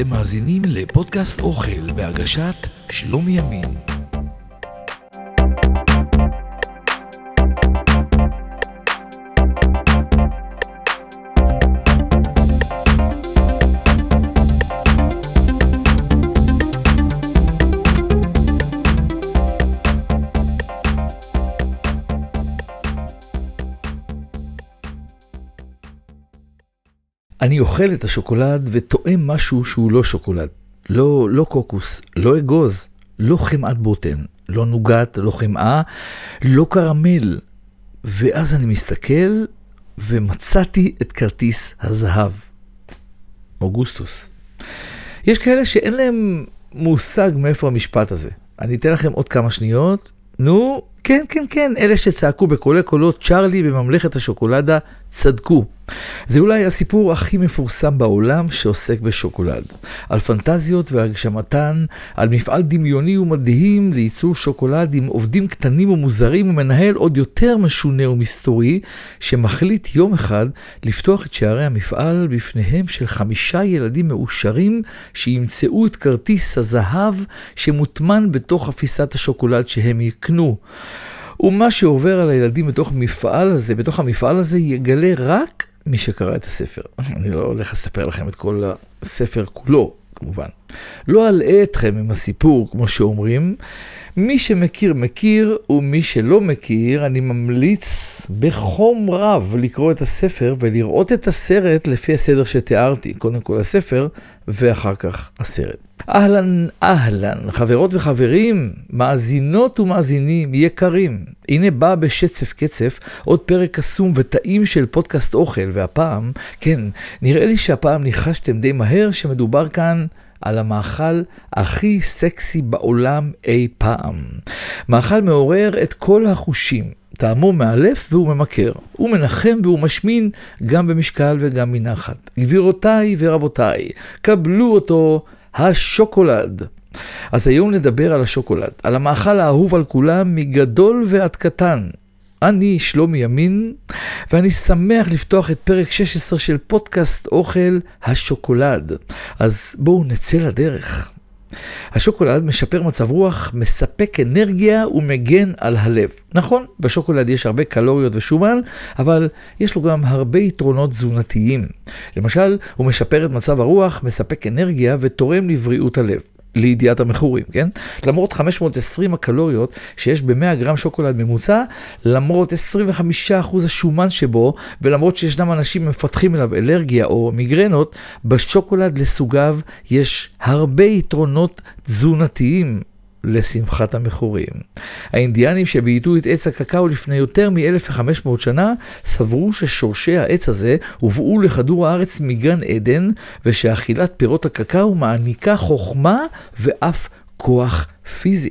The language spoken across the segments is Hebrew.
אתם מאזינים לפודקאסט אוכל בהגשת שלומי ימין. אני אוכל את השוקולד וטועם משהו שהוא לא שוקולד. לא, לא קוקוס, לא אגוז, לא חמאת בוטן, לא נוגת, לא חמאה, לא קרמל. ואז אני מסתכל ומצאתי את כרטיס הזהב. אוגוסטוס. יש כאלה שאין להם מושג מאיפה המשפט הזה. אני אתן לכם עוד כמה שניות. נו, כן, כן, כן, אלה שצעקו בקולי קולות צ'ארלי בממלכת השוקולדה צדקו. זה אולי הסיפור הכי מפורסם בעולם שעוסק בשוקולד. על פנטזיות והגשמתן, על מפעל דמיוני ומדהים לייצור שוקולד עם עובדים קטנים ומוזרים ומנהל עוד יותר משונה ומסתורי, שמחליט יום אחד לפתוח את שערי המפעל בפניהם של חמישה ילדים מאושרים שימצאו את כרטיס הזהב שמוטמן בתוך אפיסת השוקולד שהם יקנו. ומה שעובר על הילדים בתוך המפעל הזה, בתוך המפעל הזה, יגלה רק מי שקרא את הספר. אני לא הולך לספר לכם את כל הספר כולו, כמובן. לא אלאה אתכם עם הסיפור, כמו שאומרים. מי שמכיר, מכיר, ומי שלא מכיר, אני ממליץ בחום רב לקרוא את הספר ולראות את הסרט לפי הסדר שתיארתי. קודם כל הספר, ואחר כך הסרט. אהלן, אהלן, חברות וחברים, מאזינות ומאזינים יקרים. הנה בא בשצף קצף עוד פרק קסום וטעים של פודקאסט אוכל, והפעם, כן, נראה לי שהפעם ניחשתם די מהר שמדובר כאן על המאכל הכי סקסי בעולם אי פעם. מאכל מעורר את כל החושים. טעמו מאלף והוא ממכר. הוא מנחם והוא משמין גם במשקל וגם מנחת. גבירותיי ורבותיי, קבלו אותו השוקולד. אז היום נדבר על השוקולד, על המאכל האהוב על כולם מגדול ועד קטן. אני שלומי ימין, ואני שמח לפתוח את פרק 16 של פודקאסט אוכל השוקולד. אז בואו נצא לדרך. השוקולד משפר מצב רוח, מספק אנרגיה ומגן על הלב. נכון, בשוקולד יש הרבה קלוריות ושומן, אבל יש לו גם הרבה יתרונות תזונתיים. למשל, הוא משפר את מצב הרוח, מספק אנרגיה ותורם לבריאות הלב. לידיעת המכורים, כן? למרות 520 הקלוריות שיש ב-100 גרם שוקולד ממוצע, למרות 25% השומן שבו, ולמרות שישנם אנשים מפתחים אליו אלרגיה או מיגרנות, בשוקולד לסוגיו יש הרבה יתרונות תזונתיים. לשמחת המכורים. האינדיאנים שבייתו את עץ הקקאו לפני יותר מ-1500 שנה, סברו ששורשי העץ הזה הובאו לכדור הארץ מגן עדן, ושאכילת פירות הקקאו מעניקה חוכמה ואף כוח פיזי.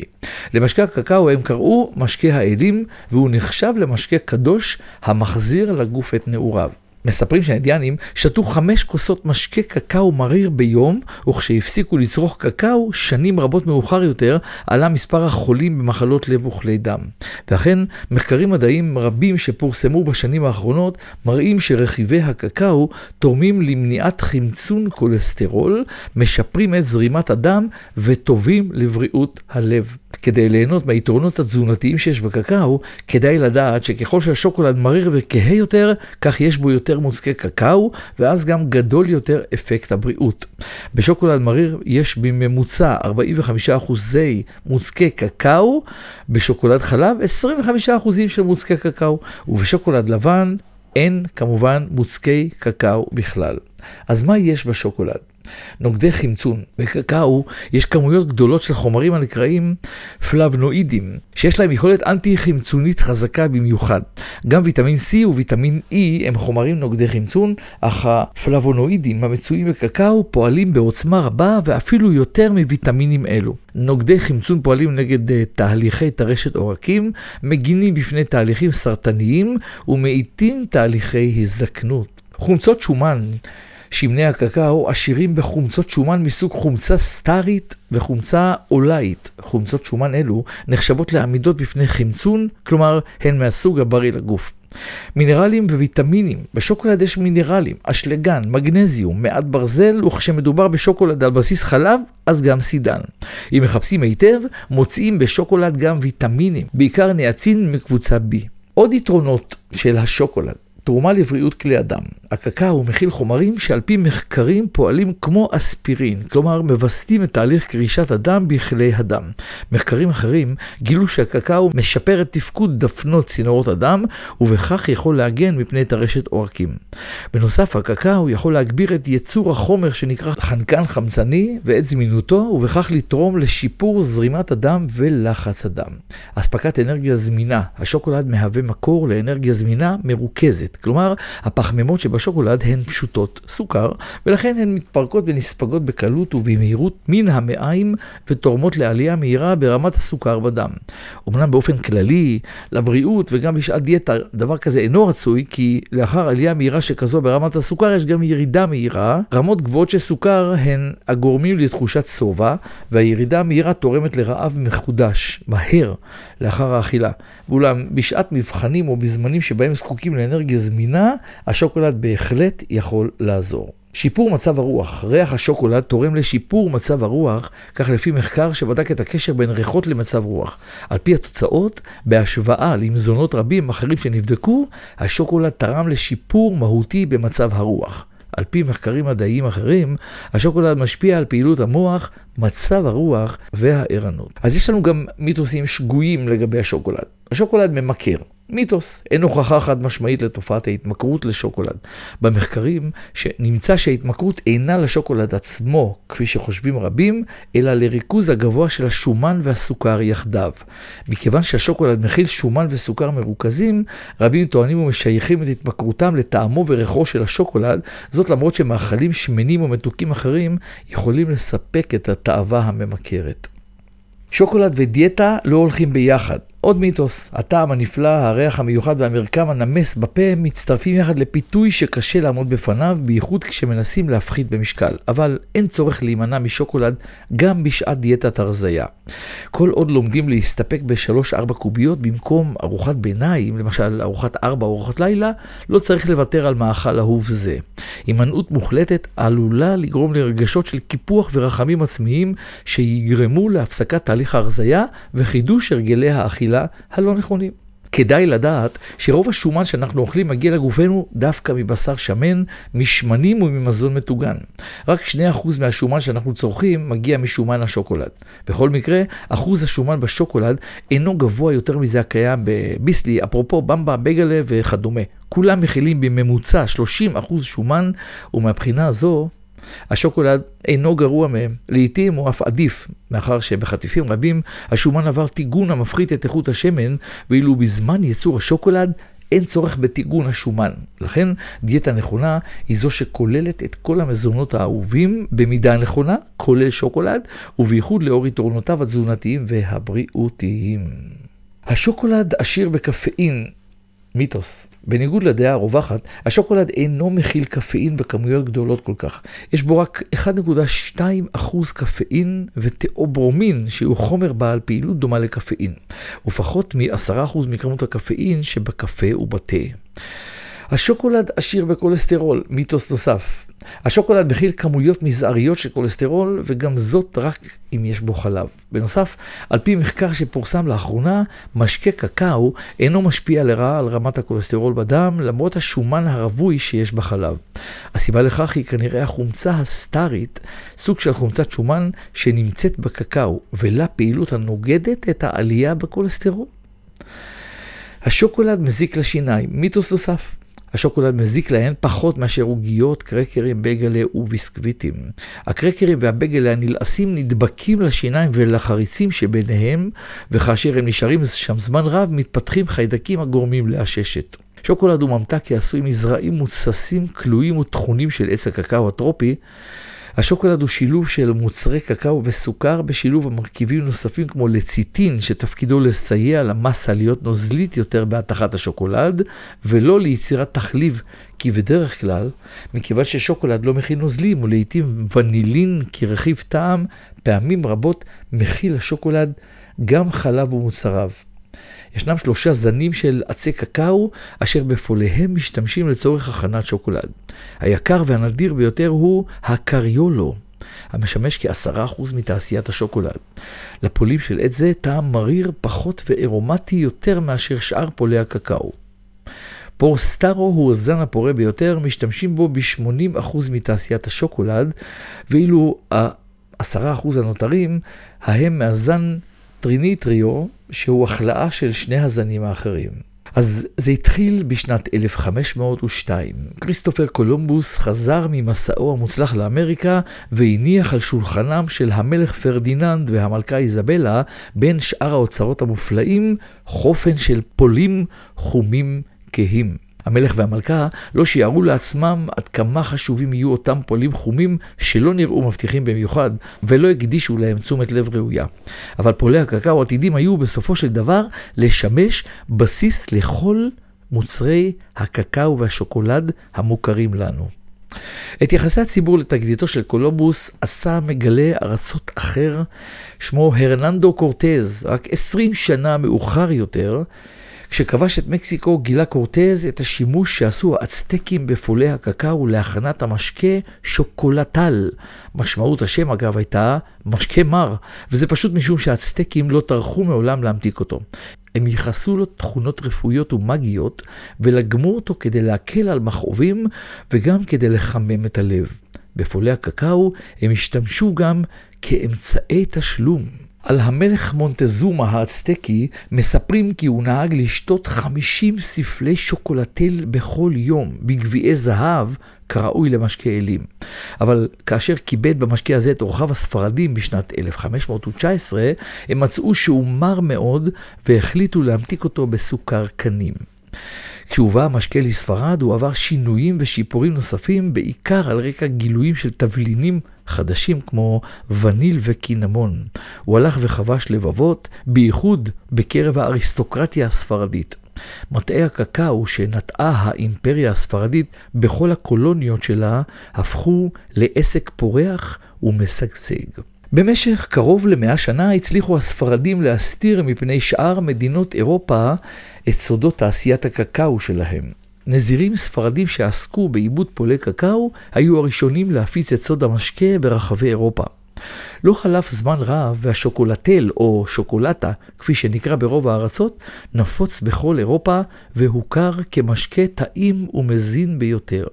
למשקה הקקאו הם קראו משקה האלים, והוא נחשב למשקה קדוש המחזיר לגוף את נעוריו. מספרים שהאינדיאנים שתו חמש כוסות משקה קקאו מריר ביום, וכשהפסיקו לצרוך קקאו, שנים רבות מאוחר יותר, עלה מספר החולים במחלות לב וכלי דם. ואכן, מחקרים מדעיים רבים שפורסמו בשנים האחרונות, מראים שרכיבי הקקאו תורמים למניעת חמצון כולסטרול, משפרים את זרימת הדם וטובים לבריאות הלב. כדי ליהנות מהיתרונות התזונתיים שיש בקקאו, כדאי לדעת שככל שהשוקולד מריר וכהה יותר, כך יש בו יותר מוצקי קקאו, ואז גם גדול יותר אפקט הבריאות. בשוקולד מריר יש בממוצע 45% מוצקי קקאו, בשוקולד חלב 25% של מוצקי קקאו, ובשוקולד לבן אין כמובן מוצקי קקאו בכלל. אז מה יש בשוקולד? נוגדי חמצון. בקקאו יש כמויות גדולות של חומרים הנקראים פלבנואידים, שיש להם יכולת אנטי-חמצונית חזקה במיוחד. גם ויטמין C וויטמין E הם חומרים נוגדי חמצון, אך הפלבונואידים המצויים בקקאו פועלים בעוצמה רבה ואפילו יותר מוויטמינים אלו. נוגדי חמצון פועלים נגד uh, תהליכי טרשת עורקים, מגינים בפני תהליכים סרטניים ומאיטים תהליכי הזדקנות. חומצות שומן שמני הקקאו עשירים בחומצות שומן מסוג חומצה סטארית וחומצה אולאית. חומצות שומן אלו נחשבות לעמידות בפני חמצון, כלומר הן מהסוג הבריא לגוף. מינרלים וויטמינים, בשוקולד יש מינרלים, אשלגן, מגנזיום, מעט ברזל, וכשמדובר בשוקולד על בסיס חלב, אז גם סידן. אם מחפשים היטב, מוצאים בשוקולד גם ויטמינים, בעיקר ניאצין מקבוצה B. עוד יתרונות של השוקולד תרומה לבריאות כלי אדם. הקקאו מכיל חומרים שעל פי מחקרים פועלים כמו אספירין, כלומר מווסתים את תהליך קרישת הדם בכלי הדם. מחקרים אחרים גילו שהקקאו משפר את תפקוד דפנות צינורות הדם, ובכך יכול להגן מפני טרשת עורקים. בנוסף, הקקאו יכול להגביר את ייצור החומר שנקרא חנקן חמצני ואת זמינותו, ובכך לתרום לשיפור זרימת הדם ולחץ הדם. אספקת אנרגיה זמינה, השוקולד מהווה מקור לאנרגיה זמינה מרוכזת. כלומר, הפחמימות שבשוקולד הן פשוטות סוכר, ולכן הן מתפרקות ונספגות בקלות ובמהירות מן המעיים ותורמות לעלייה מהירה ברמת הסוכר בדם. אמנם באופן כללי, לבריאות וגם בשעת דיאטה, דבר כזה אינו רצוי, כי לאחר עלייה מהירה שכזו ברמת הסוכר יש גם ירידה מהירה. רמות גבוהות של סוכר הן הגורמים לתחושת שובע, והירידה המהירה תורמת לרעב מחודש, מהר, לאחר האכילה. ואולם, בשעת מבחנים או בזמנים שבהם זקוקים לאנרגיה זמינה, השוקולד בהחלט יכול לעזור. שיפור מצב הרוח. ריח השוקולד תורם לשיפור מצב הרוח, כך לפי מחקר שבדק את הקשר בין ריחות למצב רוח. על פי התוצאות, בהשוואה למזונות רבים אחרים שנבדקו, השוקולד תרם לשיפור מהותי במצב הרוח. על פי מחקרים מדעיים אחרים, השוקולד משפיע על פעילות המוח, מצב הרוח והערנות. אז יש לנו גם מיתוסים שגויים לגבי השוקולד. השוקולד ממכר. מיתוס, אין הוכחה חד משמעית לתופעת ההתמכרות לשוקולד. במחקרים שנמצא שההתמכרות אינה לשוקולד עצמו, כפי שחושבים רבים, אלא לריכוז הגבוה של השומן והסוכר יחדיו. מכיוון שהשוקולד מכיל שומן וסוכר מרוכזים, רבים טוענים ומשייכים את התמכרותם לטעמו וריחו של השוקולד, זאת למרות שמאכלים שמנים או מתוקים אחרים יכולים לספק את התאווה הממכרת. שוקולד ודיאטה לא הולכים ביחד. עוד מיתוס, הטעם הנפלא, הריח המיוחד והמרקם הנמס בפה מצטרפים יחד לפיתוי שקשה לעמוד בפניו, בייחוד כשמנסים להפחית במשקל. אבל אין צורך להימנע משוקולד גם בשעת דיאטת הרזייה. כל עוד לומדים להסתפק ב-3-4 קוביות במקום ארוחת ביניים, למשל ארוחת 4 או ארוחת לילה, לא צריך לוותר על מאכל אהוב זה. הימנעות מוחלטת עלולה לגרום לרגשות של קיפוח ורחמים עצמיים שיגרמו להפסקת תהליך ההרזייה וחידוש הרגלי האכילה. האכילה הלא נכונים. כדאי לדעת שרוב השומן שאנחנו אוכלים מגיע לגופנו דווקא מבשר שמן, משמנים וממזון מטוגן. רק 2% מהשומן שאנחנו צורכים מגיע משומן השוקולד. בכל מקרה, אחוז השומן בשוקולד אינו גבוה יותר מזה הקיים בביסלי, אפרופו במבה, בגלה וכדומה. כולם מכילים בממוצע 30% שומן, ומהבחינה הזו השוקולד אינו גרוע מהם, לעתים הוא אף עדיף, מאחר שבחטיפים רבים השומן עבר טיגון המפחית את איכות השמן, ואילו בזמן ייצור השוקולד אין צורך בטיגון השומן. לכן דיאטה נכונה היא זו שכוללת את כל המזונות האהובים במידה נכונה, כולל שוקולד, ובייחוד לאור יתרונותיו התזונתיים והבריאותיים. השוקולד עשיר בקפאין, מיתוס. בניגוד לדעה הרווחת, השוקולד אינו מכיל קפאין בכמויות גדולות כל כך. יש בו רק 1.2% קפאין ותאוברומין, שהוא חומר בעל פעילות דומה לקפאין, ופחות מ-10% מכמות הקפאין שבקפה ובתה. השוקולד עשיר בכולסטרול, מיתוס נוסף. השוקולד מכיל כמויות מזעריות של כולסטרול, וגם זאת רק אם יש בו חלב. בנוסף, על פי מחקר שפורסם לאחרונה, משקה קקאו אינו משפיע לרעה על רמת הכולסטרול בדם, למרות השומן הרווי שיש בחלב. הסיבה לכך היא כנראה החומצה הסטארית, סוג של חומצת שומן שנמצאת בקקאו, ולה פעילות הנוגדת את העלייה בכולסטרול. השוקולד מזיק לשיניים, מיתוס נוסף. השוקולד מזיק להן פחות מאשר עוגיות, קרקרים, בגלה וביסקוויטים. הקרקרים והבגלה הנלעסים נדבקים לשיניים ולחריצים שביניהם, וכאשר הם נשארים שם זמן רב, מתפתחים חיידקים הגורמים לעששת. שוקולד הוא ממתק עשוי מזרעים מוצסים, כלואים וטחונים של עץ הקקאו הטרופי, השוקולד הוא שילוב של מוצרי קקאו וסוכר בשילוב המרכיבים נוספים כמו לציטין, שתפקידו לסייע למסה להיות נוזלית יותר בהתכת השוקולד, ולא ליצירת תחליב, כי בדרך כלל, מכיוון ששוקולד לא מכיל נוזלים, ולעיתים ונילין כרכיב טעם, פעמים רבות מכיל השוקולד גם חלב ומוצריו. ישנם שלושה זנים של עצי קקאו, אשר בפוליהם משתמשים לצורך הכנת שוקולד. היקר והנדיר ביותר הוא הקריולו, המשמש כעשרה אחוז מתעשיית השוקולד. לפולים של עץ זה טעם מריר פחות ואירומטי יותר מאשר שאר פולי הקקאו. פורסטארו הוא הזן הפורה ביותר, משתמשים בו ב-80% מתעשיית השוקולד, ואילו ה-10% הנותרים הם מהזן טריניטריו, שהוא הכלאה של שני הזנים האחרים. אז זה התחיל בשנת 1502. כריסטופר קולומבוס חזר ממסעו המוצלח לאמריקה והניח על שולחנם של המלך פרדיננד והמלכה איזבלה, בין שאר האוצרות המופלאים, חופן של פולים חומים כהים. המלך והמלכה לא שיערו לעצמם עד כמה חשובים יהיו אותם פועלים חומים שלא נראו מבטיחים במיוחד, ולא הקדישו להם תשומת לב ראויה. אבל פועלי הקקאו עתידים היו בסופו של דבר לשמש בסיס לכל מוצרי הקקאו והשוקולד המוכרים לנו. את יחסי הציבור לתגליתו של קולומבוס עשה מגלה ארצות אחר, שמו הרננדו קורטז, רק 20 שנה מאוחר יותר, כשכבש את מקסיקו גילה קורטז את השימוש שעשו האצטקים בפולי הקקאו להכנת המשקה שוקולטל. משמעות השם אגב הייתה משקה מר, וזה פשוט משום שהאצטקים לא טרחו מעולם להמתיק אותו. הם ייחסו לו תכונות רפואיות ומגיות ולגמו אותו כדי להקל על מכאובים וגם כדי לחמם את הלב. בפולי הקקאו הם השתמשו גם כאמצעי תשלום. על המלך מונטזומה האצטקי מספרים כי הוא נהג לשתות 50 ספלי שוקולטל בכל יום בגביעי זהב כראוי למשקה אלים. אבל כאשר כיבד במשקה הזה את אורחיו הספרדים בשנת 1519, הם מצאו שהוא מר מאוד והחליטו להמתיק אותו בסוכר קנים. כשהובא המשקה לספרד הוא עבר שינויים ושיפורים נוספים, בעיקר על רקע גילויים של תבלינים חדשים כמו וניל וקינמון. הוא הלך וחבש לבבות, בייחוד בקרב האריסטוקרטיה הספרדית. מטעי הקקאו שנטעה האימפריה הספרדית בכל הקולוניות שלה הפכו לעסק פורח ומשגשג. במשך קרוב למאה שנה הצליחו הספרדים להסתיר מפני שאר מדינות אירופה את סודות תעשיית הקקאו שלהם. נזירים ספרדים שעסקו בעיבוד פולי קקאו היו הראשונים להפיץ את סוד המשקה ברחבי אירופה. לא חלף זמן רב והשוקולטל או שוקולטה, כפי שנקרא ברוב הארצות, נפוץ בכל אירופה והוכר כמשקה טעים ומזין ביותר.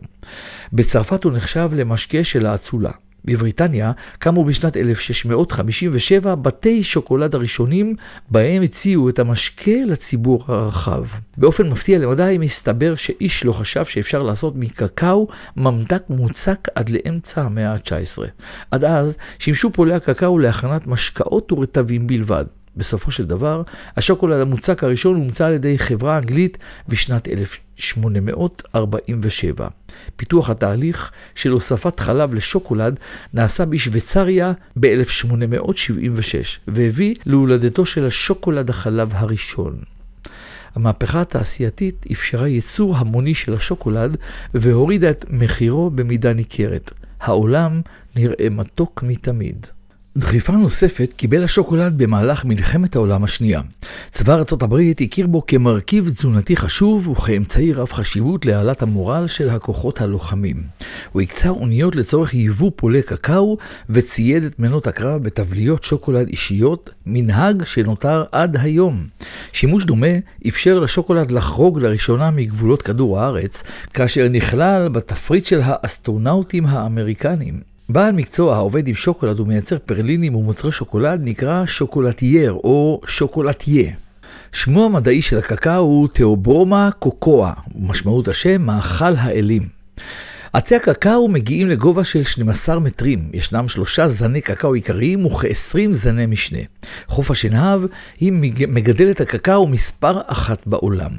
בצרפת הוא נחשב למשקה של האצולה. בבריטניה קמו בשנת 1657 בתי שוקולד הראשונים בהם הציעו את המשקה לציבור הרחב. באופן מפתיע למדי מסתבר שאיש לא חשב שאפשר לעשות מקקאו ממתק מוצק עד לאמצע המאה ה-19. עד אז שימשו פולי הקקאו להכנת משקאות ורטבים בלבד. בסופו של דבר, השוקולד המוצק הראשון הומצא על ידי חברה אנגלית בשנת 1847. פיתוח התהליך של הוספת חלב לשוקולד נעשה בשוויצריה ב-1876, והביא להולדתו של השוקולד החלב הראשון. המהפכה התעשייתית אפשרה ייצור המוני של השוקולד והורידה את מחירו במידה ניכרת. העולם נראה מתוק מתמיד. דחיפה נוספת קיבל השוקולד במהלך מלחמת העולם השנייה. צבא ארצות הברית הכיר בו כמרכיב תזונתי חשוב וכאמצעי רב חשיבות להעלת המורל של הכוחות הלוחמים. הוא הקצה אוניות לצורך ייבוא פולי קקאו וצייד את מנות הקרב בתבליות שוקולד אישיות, מנהג שנותר עד היום. שימוש דומה אפשר לשוקולד לחרוג לראשונה מגבולות כדור הארץ, כאשר נכלל בתפריט של האסטרונאוטים האמריקנים. בעל מקצוע העובד עם שוקולד ומייצר פרלינים ומוצרי שוקולד נקרא שוקולטייר או שוקולטיה. שמו המדעי של הקקאו הוא תאוברומה קוקואה, ומשמעות השם מאכל האלים. עצי הקקאו מגיעים לגובה של 12 מטרים, ישנם שלושה זני קקאו עיקריים וכ-20 זני משנה. חוף השנהב היא מגדלת הקקאו מספר אחת בעולם.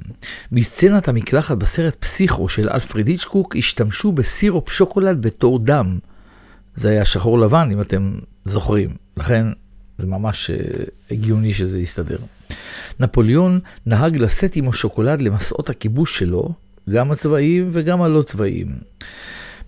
בסצנת המקלחת בסרט פסיכו של אלפרד היצ'קוק השתמשו בסירופ שוקולד בתור דם. זה היה שחור לבן, אם אתם זוכרים. לכן זה ממש uh, הגיוני שזה יסתדר. נפוליאון נהג לשאת עמו שוקולד למסעות הכיבוש שלו, גם הצבאיים וגם הלא צבאיים.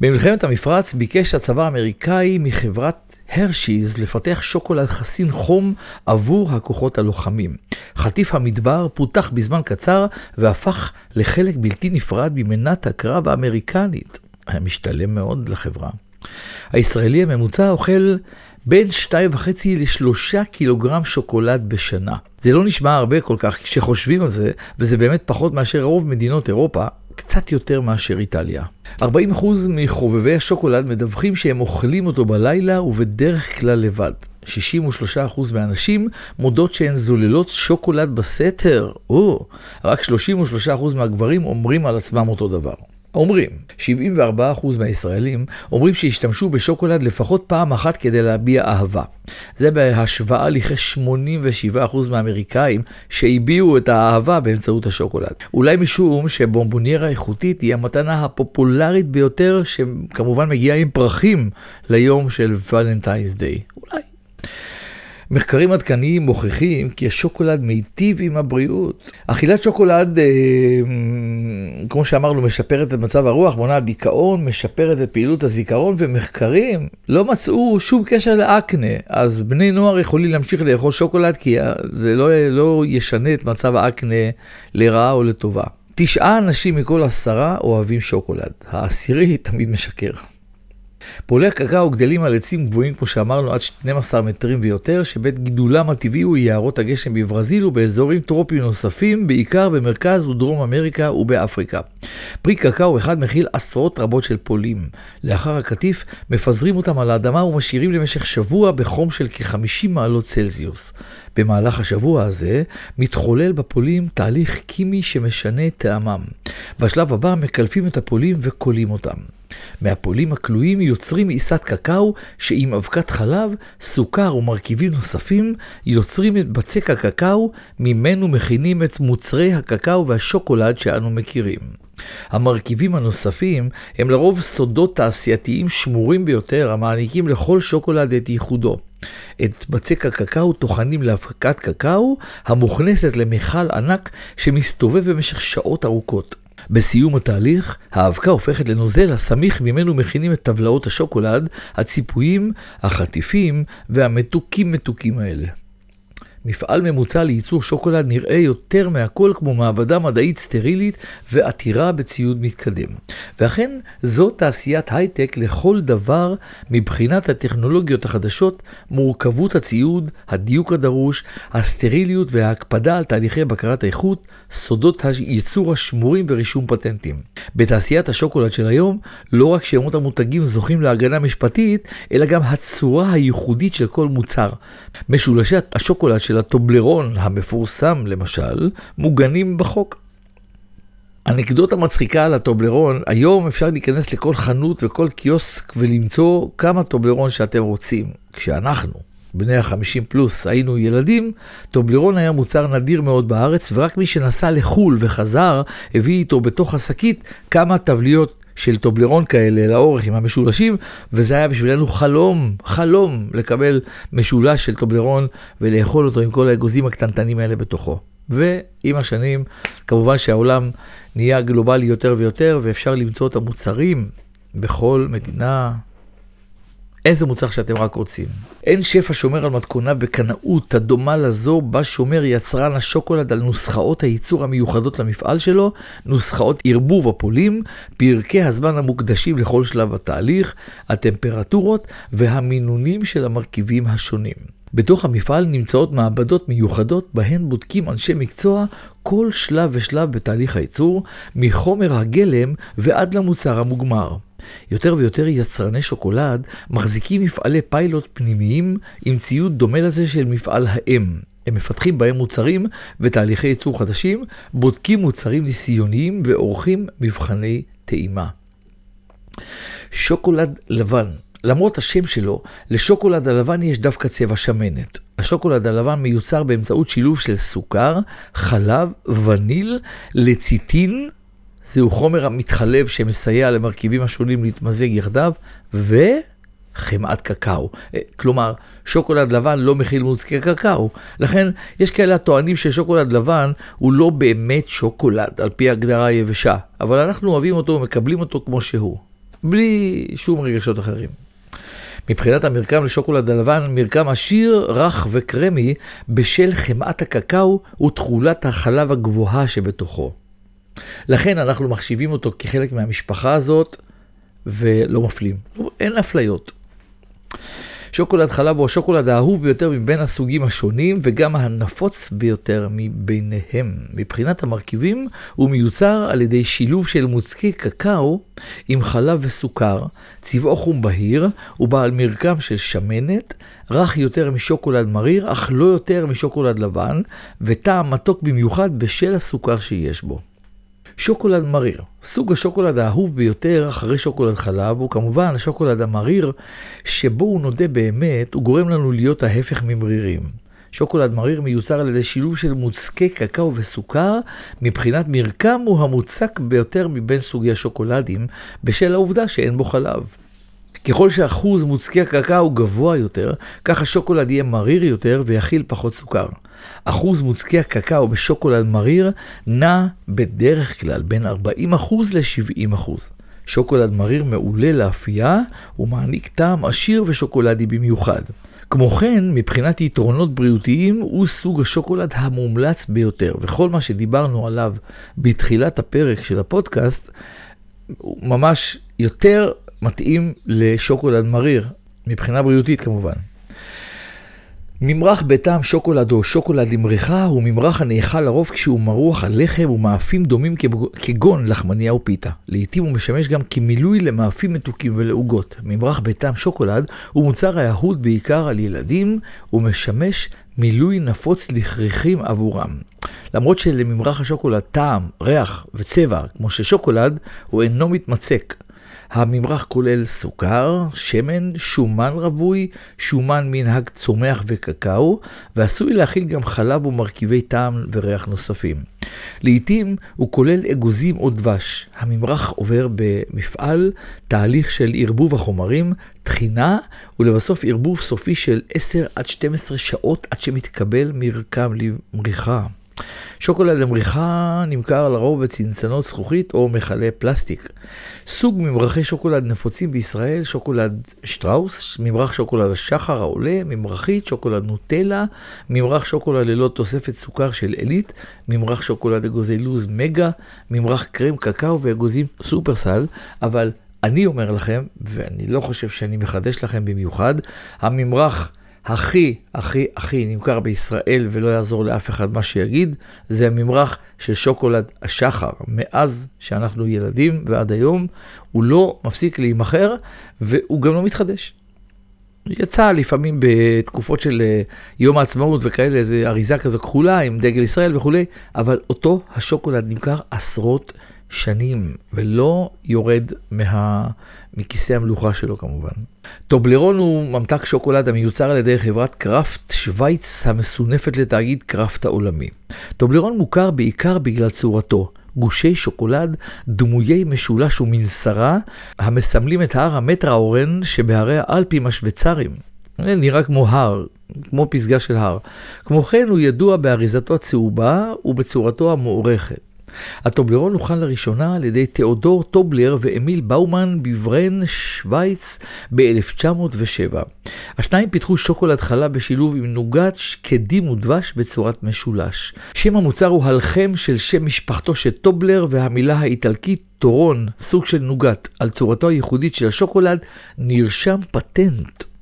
במלחמת המפרץ ביקש הצבא האמריקאי מחברת הרשיז לפתח שוקולד חסין חום עבור הכוחות הלוחמים. חטיף המדבר פותח בזמן קצר והפך לחלק בלתי נפרד ממנת הקרב האמריקנית. היה משתלם מאוד לחברה. הישראלי הממוצע אוכל בין 2.5 ל-3 קילוגרם שוקולד בשנה. זה לא נשמע הרבה כל כך כשחושבים על זה, וזה באמת פחות מאשר רוב מדינות אירופה, קצת יותר מאשר איטליה. 40% מחובבי השוקולד מדווחים שהם אוכלים אותו בלילה ובדרך כלל לבד. 63% מהנשים מודות שהן זוללות שוקולד בסתר. או, רק 33% מהגברים אומרים על עצמם אותו דבר. אומרים, 74% מהישראלים אומרים שהשתמשו בשוקולד לפחות פעם אחת כדי להביע אהבה. זה בהשוואה לכ-87% מהאמריקאים שהביעו את האהבה באמצעות השוקולד. אולי משום שבומבוניירה איכותית היא המתנה הפופולרית ביותר, שכמובן מגיעה עם פרחים ליום של ולנטיינס דיי. אולי. מחקרים עדכניים מוכיחים כי השוקולד מיטיב עם הבריאות. אכילת שוקולד, אה, כמו שאמרנו, משפרת את מצב הרוח, מונעת דיכאון, משפרת את פעילות הזיכרון, ומחקרים לא מצאו שום קשר לאקנה. אז בני נוער יכולים להמשיך לאכול שוקולד, כי זה לא, לא ישנה את מצב האקנה לרעה או לטובה. תשעה אנשים מכל עשרה אוהבים שוקולד. העשירי תמיד משקר. פולי הקקאו גדלים על עצים גבוהים, כמו שאמרנו, עד 12 מטרים ויותר, שבית גידולם הטבעי הוא יערות הגשם בברזיל ובאזורים טרופיים נוספים, בעיקר במרכז ודרום אמריקה ובאפריקה. פרי קקאו אחד מכיל עשרות רבות של פולים. לאחר הקטיף, מפזרים אותם על האדמה ומשאירים למשך שבוע בחום של כ-50 מעלות צלזיוס. במהלך השבוע הזה מתחולל בפולים תהליך קימי שמשנה את טעמם. בשלב הבא מקלפים את הפולים וכולים אותם. מהפולים הכלואים יוצרים עיסת קקאו שעם אבקת חלב, סוכר ומרכיבים נוספים יוצרים את בצק הקקאו ממנו מכינים את מוצרי הקקאו והשוקולד שאנו מכירים. המרכיבים הנוספים הם לרוב סודות תעשייתיים שמורים ביותר המעניקים לכל שוקולד את ייחודו. את בצק הקקאו טוחנים להפקת קקאו המוכנסת למכל ענק שמסתובב במשך שעות ארוכות. בסיום התהליך, האבקה הופכת לנוזל הסמיך ממנו מכינים את טבלאות השוקולד, הציפויים, החטיפים והמתוקים מתוקים האלה. מפעל ממוצע לייצור שוקולד נראה יותר מהכל כמו מעבדה מדעית סטרילית ועתירה בציוד מתקדם. ואכן, זו תעשיית הייטק לכל דבר מבחינת הטכנולוגיות החדשות, מורכבות הציוד, הדיוק הדרוש, הסטריליות וההקפדה על תהליכי בקרת האיכות, סודות הייצור השמורים ורישום פטנטים. בתעשיית השוקולד של היום, לא רק שמות המותגים זוכים להגנה משפטית, אלא גם הצורה הייחודית של כל מוצר. משולשי השוקולד של הטובלרון המפורסם למשל, מוגנים בחוק. אנקדוטה מצחיקה על הטובלרון, היום אפשר להיכנס לכל חנות וכל קיוסק ולמצוא כמה טובלרון שאתם רוצים. כשאנחנו, בני ה-50 פלוס, היינו ילדים, טובלרון היה מוצר נדיר מאוד בארץ, ורק מי שנסע לחו"ל וחזר, הביא איתו בתוך השקית כמה טבליות של טובלרון כאלה לאורך עם המשולשים, וזה היה בשבילנו חלום, חלום לקבל משולש של טובלרון ולאכול אותו עם כל האגוזים הקטנטנים האלה בתוכו. ועם השנים, כמובן שהעולם נהיה גלובלי יותר ויותר, ואפשר למצוא את המוצרים בכל מדינה, איזה מוצר שאתם רק רוצים. אין שפע שומר על מתכונה בקנאות הדומה לזו בה שומר יצרן השוקולד על נוסחאות הייצור המיוחדות למפעל שלו, נוסחאות ערבוב הפולים, פרקי הזמן המוקדשים לכל שלב התהליך, הטמפרטורות והמינונים של המרכיבים השונים. בתוך המפעל נמצאות מעבדות מיוחדות בהן בודקים אנשי מקצוע כל שלב ושלב בתהליך הייצור, מחומר הגלם ועד למוצר המוגמר. יותר ויותר יצרני שוקולד מחזיקים מפעלי פיילוט פנימיים עם ציוד דומה לזה של מפעל האם. הם מפתחים בהם מוצרים ותהליכי ייצור חדשים, בודקים מוצרים ניסיוניים ועורכים מבחני טעימה. שוקולד לבן למרות השם שלו, לשוקולד הלבן יש דווקא צבע שמנת. השוקולד הלבן מיוצר באמצעות שילוב של סוכר, חלב, וניל, לציטין, זהו חומר המתחלב שמסייע למרכיבים השונים להתמזג יחדיו, וחמאת קקאו. אה, כלומר, שוקולד לבן לא מכיל מוצקי קקאו. לכן, יש כאלה הטוענים ששוקולד לבן הוא לא באמת שוקולד, על פי הגדרה היבשה, אבל אנחנו אוהבים אותו ומקבלים אותו כמו שהוא, בלי שום רגשות אחרים. מבחינת המרקם לשוקולד הלבן, מרקם עשיר, רך וקרמי בשל חמאת הקקאו ותכולת החלב הגבוהה שבתוכו. לכן אנחנו מחשיבים אותו כחלק מהמשפחה הזאת ולא מפלים. אין אפליות. שוקולד חלב הוא השוקולד האהוב ביותר מבין הסוגים השונים וגם הנפוץ ביותר מביניהם. מבחינת המרכיבים הוא מיוצר על ידי שילוב של מוצקי קקאו עם חלב וסוכר, צבעו חום בהיר, ובעל מרקם של שמנת, רך יותר משוקולד מריר אך לא יותר משוקולד לבן, וטעם מתוק במיוחד בשל הסוכר שיש בו. שוקולד מריר. סוג השוקולד האהוב ביותר אחרי שוקולד חלב הוא כמובן השוקולד המריר, שבו הוא נודה באמת, הוא גורם לנו להיות ההפך ממרירים. שוקולד מריר מיוצר על ידי שילוב של מוצקי קקאו וסוכר, מבחינת מרקם הוא המוצק ביותר מבין סוגי השוקולדים, בשל העובדה שאין בו חלב. ככל שאחוז מוצקי הקקאו גבוה יותר, כך השוקולד יהיה מריר יותר ויכיל פחות סוכר. אחוז מוצקי הקקאו בשוקולד מריר נע בדרך כלל בין 40% ל-70%. שוקולד מריר מעולה לאפייה ומעניק טעם עשיר ושוקולדי במיוחד. כמו כן, מבחינת יתרונות בריאותיים, הוא סוג השוקולד המומלץ ביותר, וכל מה שדיברנו עליו בתחילת הפרק של הפודקאסט, הוא ממש יותר מתאים לשוקולד מריר, מבחינה בריאותית כמובן. ממרח בטעם שוקולד או שוקולד למריחה הוא ממרח הנאכל לרוב כשהוא מרוח על לחם ומאפים דומים כגון לחמניה או פיתה. לעתים הוא משמש גם כמילוי למאפים מתוקים ולעוגות. ממרח בטעם שוקולד הוא מוצר האהוד בעיקר על ילדים ומשמש מילוי נפוץ לכריכים עבורם. למרות שלממרח השוקולד טעם, ריח וצבע כמו ששוקולד, הוא אינו מתמצק. הממרח כולל סוכר, שמן, שומן רווי, שומן מנהג צומח וקקאו, ועשוי להכיל גם חלב ומרכיבי טעם וריח נוספים. לעתים הוא כולל אגוזים או דבש. הממרח עובר במפעל תהליך של ערבוב החומרים, טחינה, ולבסוף ערבוב סופי של 10 עד 12 שעות עד שמתקבל מרקם למריחה. שוקולד למריחה נמכר לרוב בצנצנות זכוכית או מכלי פלסטיק. סוג ממרחי שוקולד נפוצים בישראל, שוקולד שטראוס, ממרח שוקולד השחר העולה, ממרחית, שוקולד נוטלה, ממרח שוקולד ללא תוספת סוכר של עילית, ממרח שוקולד אגוזי לוז מגה, ממרח קרם קקאו ואגוזים סופרסל, אבל אני אומר לכם, ואני לא חושב שאני מחדש לכם במיוחד, הממרח הכי, הכי, הכי נמכר בישראל, ולא יעזור לאף אחד מה שיגיד, זה הממרח של שוקולד השחר. מאז שאנחנו ילדים ועד היום, הוא לא מפסיק להימכר, והוא גם לא מתחדש. יצא לפעמים בתקופות של אה, יום העצמאות וכאלה, איזו אריזה כזו כחולה עם דגל ישראל וכולי, אבל אותו השוקולד נמכר עשרות שנים, ולא יורד מה... מכיסא המלוכה שלו כמובן. טובלרון הוא ממתק שוקולד המיוצר על ידי חברת קראפט שווייץ המסונפת לתאגיד קראפט העולמי. טובלרון מוכר בעיקר בגלל צורתו. גושי שוקולד דמויי משולש ומנסרה המסמלים את הר המטראורן שבהרי האלפים השוויצריים. נראה כמו הר, כמו פסגה של הר. כמו כן הוא ידוע באריזתו הצהובה ובצורתו המוארכת. הטובלרון הוכן לראשונה על ידי תיאודור טובלר ואמיל באומן בברן, שווייץ, ב-1907. השניים פיתחו שוקולד חלב בשילוב עם נוגת, שקדים ודבש בצורת משולש. שם המוצר הוא הלחם של שם משפחתו של טובלר והמילה האיטלקית טורון, סוג של נוגת. על צורתו הייחודית של השוקולד נרשם פטנט.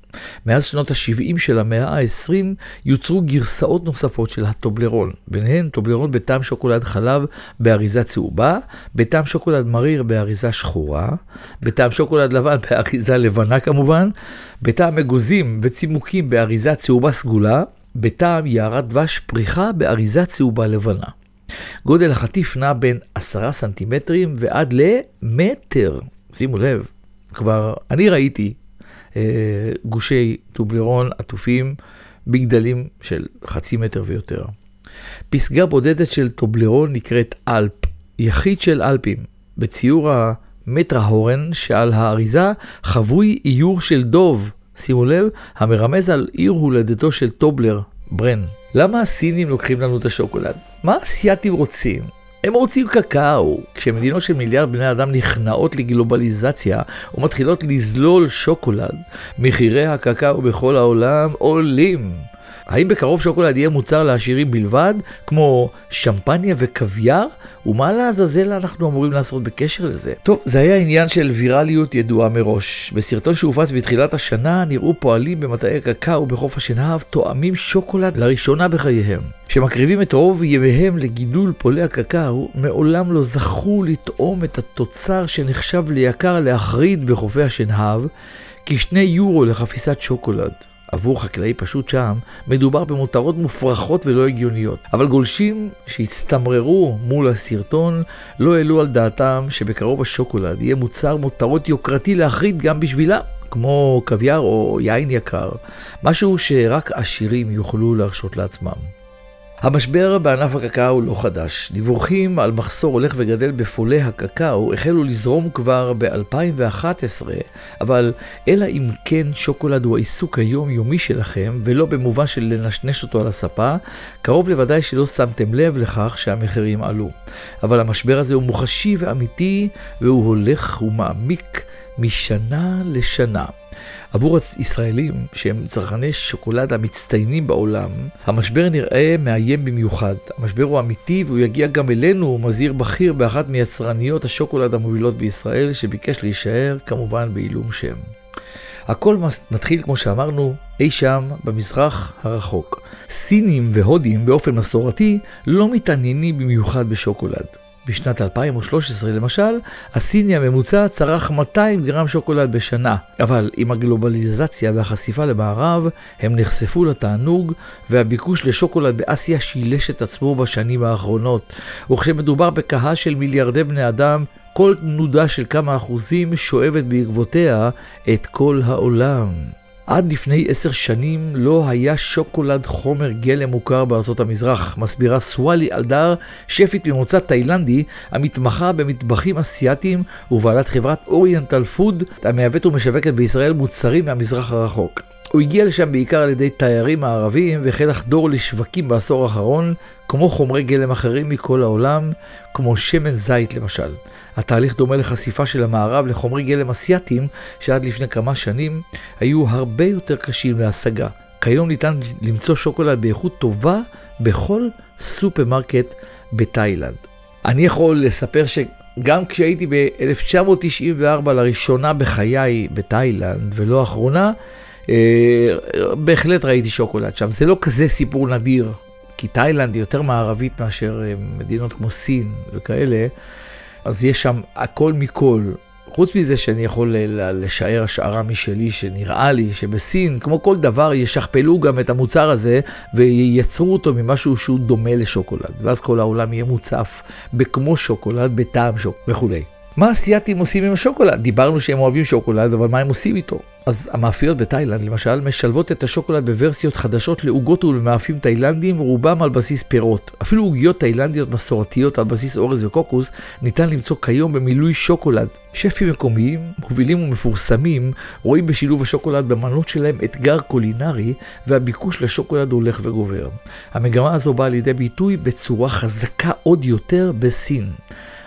מאז שנות ה-70 של המאה ה-20 יוצרו גרסאות נוספות של הטובלרון, ביניהן טובלרון בטעם שוקולד חלב באריזה צהובה, בטעם שוקולד מריר באריזה שחורה, בטעם שוקולד לבן באריזה לבנה כמובן, בטעם אגוזים וצימוקים באריזה צהובה סגולה, בטעם יערת דבש פריחה באריזה צהובה לבנה. גודל החטיף נע בין 10 סנטימטרים ועד למטר. שימו לב, כבר אני ראיתי גושי טובלרון עטופים בגדלים של חצי מטר ויותר. פסגה בודדת של טובלרון נקראת אלפ, יחיד של אלפים, בציור המטרה-הורן שעל האריזה חבוי איור של דוב, שימו לב, המרמז על עיר הולדתו של טובלר, ברן. למה הסינים לוקחים לנו את השוקולד? מה האסייתים רוצים? הם רוצים קקאו. כשמדינות של מיליארד בני אדם נכנעות לגלובליזציה ומתחילות לזלול שוקולד, מחירי הקקאו בכל העולם עולים. האם בקרוב שוקולד יהיה מוצר לעשירים בלבד, כמו שמפניה וקוויאר? ומה לעזאזל אנחנו אמורים לעשות בקשר לזה? טוב, זה היה עניין של ויראליות ידועה מראש. בסרטון שהופץ בתחילת השנה נראו פועלים במטעי קקאו בחוף השנהב תואמים שוקולד לראשונה בחייהם. שמקריבים את רוב ימיהם לגידול פולי הקקאו, מעולם לא זכו לטעום את התוצר שנחשב ליקר להחריד בחופי השנהב, כשני יורו לחפיסת שוקולד. עבור חקלאי פשוט שם, מדובר במותרות מופרכות ולא הגיוניות. אבל גולשים שהצטמררו מול הסרטון לא העלו על דעתם שבקרוב השוקולד יהיה מוצר מותרות יוקרתי להחריד גם בשבילה. כמו קוויאר או יין יקר, משהו שרק עשירים יוכלו להרשות לעצמם. המשבר בענף הקקאו לא חדש. דיווחים על מחסור הולך וגדל בפולי הקקאו החלו לזרום כבר ב-2011, אבל אלא אם כן שוקולד הוא העיסוק היומיומי שלכם, ולא במובן של לנשנש אותו על הספה, קרוב לוודאי שלא שמתם לב לכך שהמחירים עלו. אבל המשבר הזה הוא מוחשי ואמיתי, והוא הולך ומעמיק משנה לשנה. עבור ישראלים שהם צרכני שוקולד המצטיינים בעולם, המשבר נראה מאיים במיוחד. המשבר הוא אמיתי והוא יגיע גם אלינו, מזהיר בכיר באחת מיצרניות השוקולד המובילות בישראל, שביקש להישאר כמובן בעילום שם. הכל מתחיל, כמו שאמרנו, אי שם במזרח הרחוק. סינים והודים באופן מסורתי לא מתעניינים במיוחד בשוקולד. בשנת 2013 למשל, הסיני הממוצע צרך 200 גרם שוקולד בשנה, אבל עם הגלובליזציה והחשיפה למערב, הם נחשפו לתענוג, והביקוש לשוקולד באסיה שילש את עצמו בשנים האחרונות. וכשמדובר בקהל של מיליארדי בני אדם, כל תנודה של כמה אחוזים שואבת בעקבותיה את כל העולם. עד לפני עשר שנים לא היה שוקולד חומר גלם מוכר בארצות המזרח, מסבירה סואלי אלדר, שפית ממוצא תאילנדי, המתמחה במטבחים אסיאתיים ובעלת חברת אוריינטל פוד, המייבאת ומשווקת בישראל מוצרים מהמזרח הרחוק. הוא הגיע לשם בעיקר על ידי תיירים מערבים והחל לחדור לשווקים בעשור האחרון, כמו חומרי גלם אחרים מכל העולם, כמו שמן זית למשל. התהליך דומה לחשיפה של המערב לחומרי גלם אסייתיים, שעד לפני כמה שנים היו הרבה יותר קשים להשגה. כיום ניתן למצוא שוקולד באיכות טובה בכל סופרמרקט בתאילנד. אני יכול לספר שגם כשהייתי ב-1994 לראשונה בחיי בתאילנד, ולא אחרונה, אה, בהחלט ראיתי שוקולד שם. זה לא כזה סיפור נדיר, כי תאילנד היא יותר מערבית מאשר אה, מדינות כמו סין וכאלה. אז יש שם הכל מכל. חוץ מזה שאני יכול לשער השערה משלי שנראה לי שבסין, כמו כל דבר, ישכפלו גם את המוצר הזה וייצרו אותו ממשהו שהוא דומה לשוקולד. ואז כל העולם יהיה מוצף בכמו שוקולד, בטעם שוקולד וכולי. מה אסייתים עושים עם השוקולד? דיברנו שהם אוהבים שוקולד, אבל מה הם עושים איתו? אז המאפיות בתאילנד למשל משלבות את השוקולד בוורסיות חדשות לעוגות ולמאפים תאילנדים, רובם על בסיס פירות. אפילו עוגיות תאילנדיות מסורתיות על בסיס אורז וקוקוס ניתן למצוא כיום במילוי שוקולד. שפים מקומיים, מובילים ומפורסמים, רואים בשילוב השוקולד במנות שלהם אתגר קולינרי, והביקוש לשוקולד הולך וגובר. המגמה הזו באה לידי ביטוי בצורה חזקה עוד יותר בסין.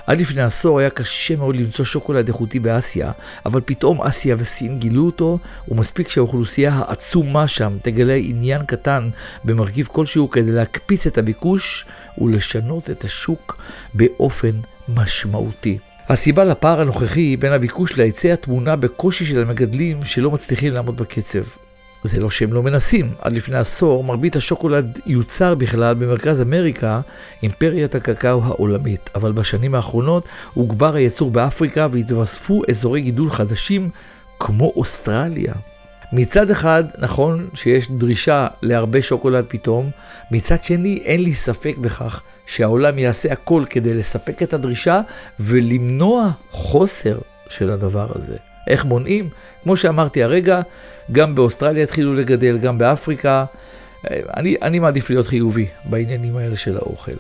עד לפני עשור היה קשה מאוד למצוא שוקולד איכותי באסיה, אבל פתאום אסיה וסין גילו אותו, ומספיק שהאוכלוסייה העצומה שם תגלה עניין קטן במרכיב כלשהו כדי להקפיץ את הביקוש ולשנות את השוק באופן משמעותי. הסיבה לפער הנוכחי בין הביקוש להיצע תמונה בקושי של המגדלים שלא מצליחים לעמוד בקצב. זה לא שהם לא מנסים. עד לפני עשור, מרבית השוקולד יוצר בכלל במרכז אמריקה, אימפריית הקקאו העולמית. אבל בשנים האחרונות הוגבר הייצור באפריקה והתווספו אזורי גידול חדשים כמו אוסטרליה. מצד אחד, נכון שיש דרישה להרבה שוקולד פתאום, מצד שני, אין לי ספק בכך שהעולם יעשה הכל כדי לספק את הדרישה ולמנוע חוסר של הדבר הזה. איך מונעים? כמו שאמרתי הרגע, גם באוסטרליה התחילו לגדל, גם באפריקה. אני, אני מעדיף להיות חיובי בעניינים האלה של האוכל.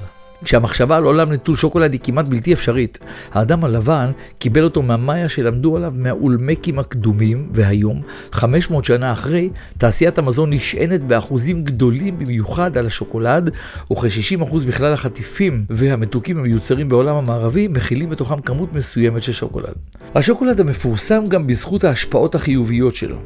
כשהמחשבה על עולם נטול שוקולד היא כמעט בלתי אפשרית. האדם הלבן קיבל אותו מהמאיה שלמדו עליו מהאולמקים הקדומים, והיום, 500 שנה אחרי, תעשיית המזון נשענת באחוזים גדולים במיוחד על השוקולד, וכ-60% בכלל החטיפים והמתוקים המיוצרים בעולם המערבי מכילים בתוכם כמות מסוימת של שוקולד. השוקולד המפורסם גם בזכות ההשפעות החיוביות שלו.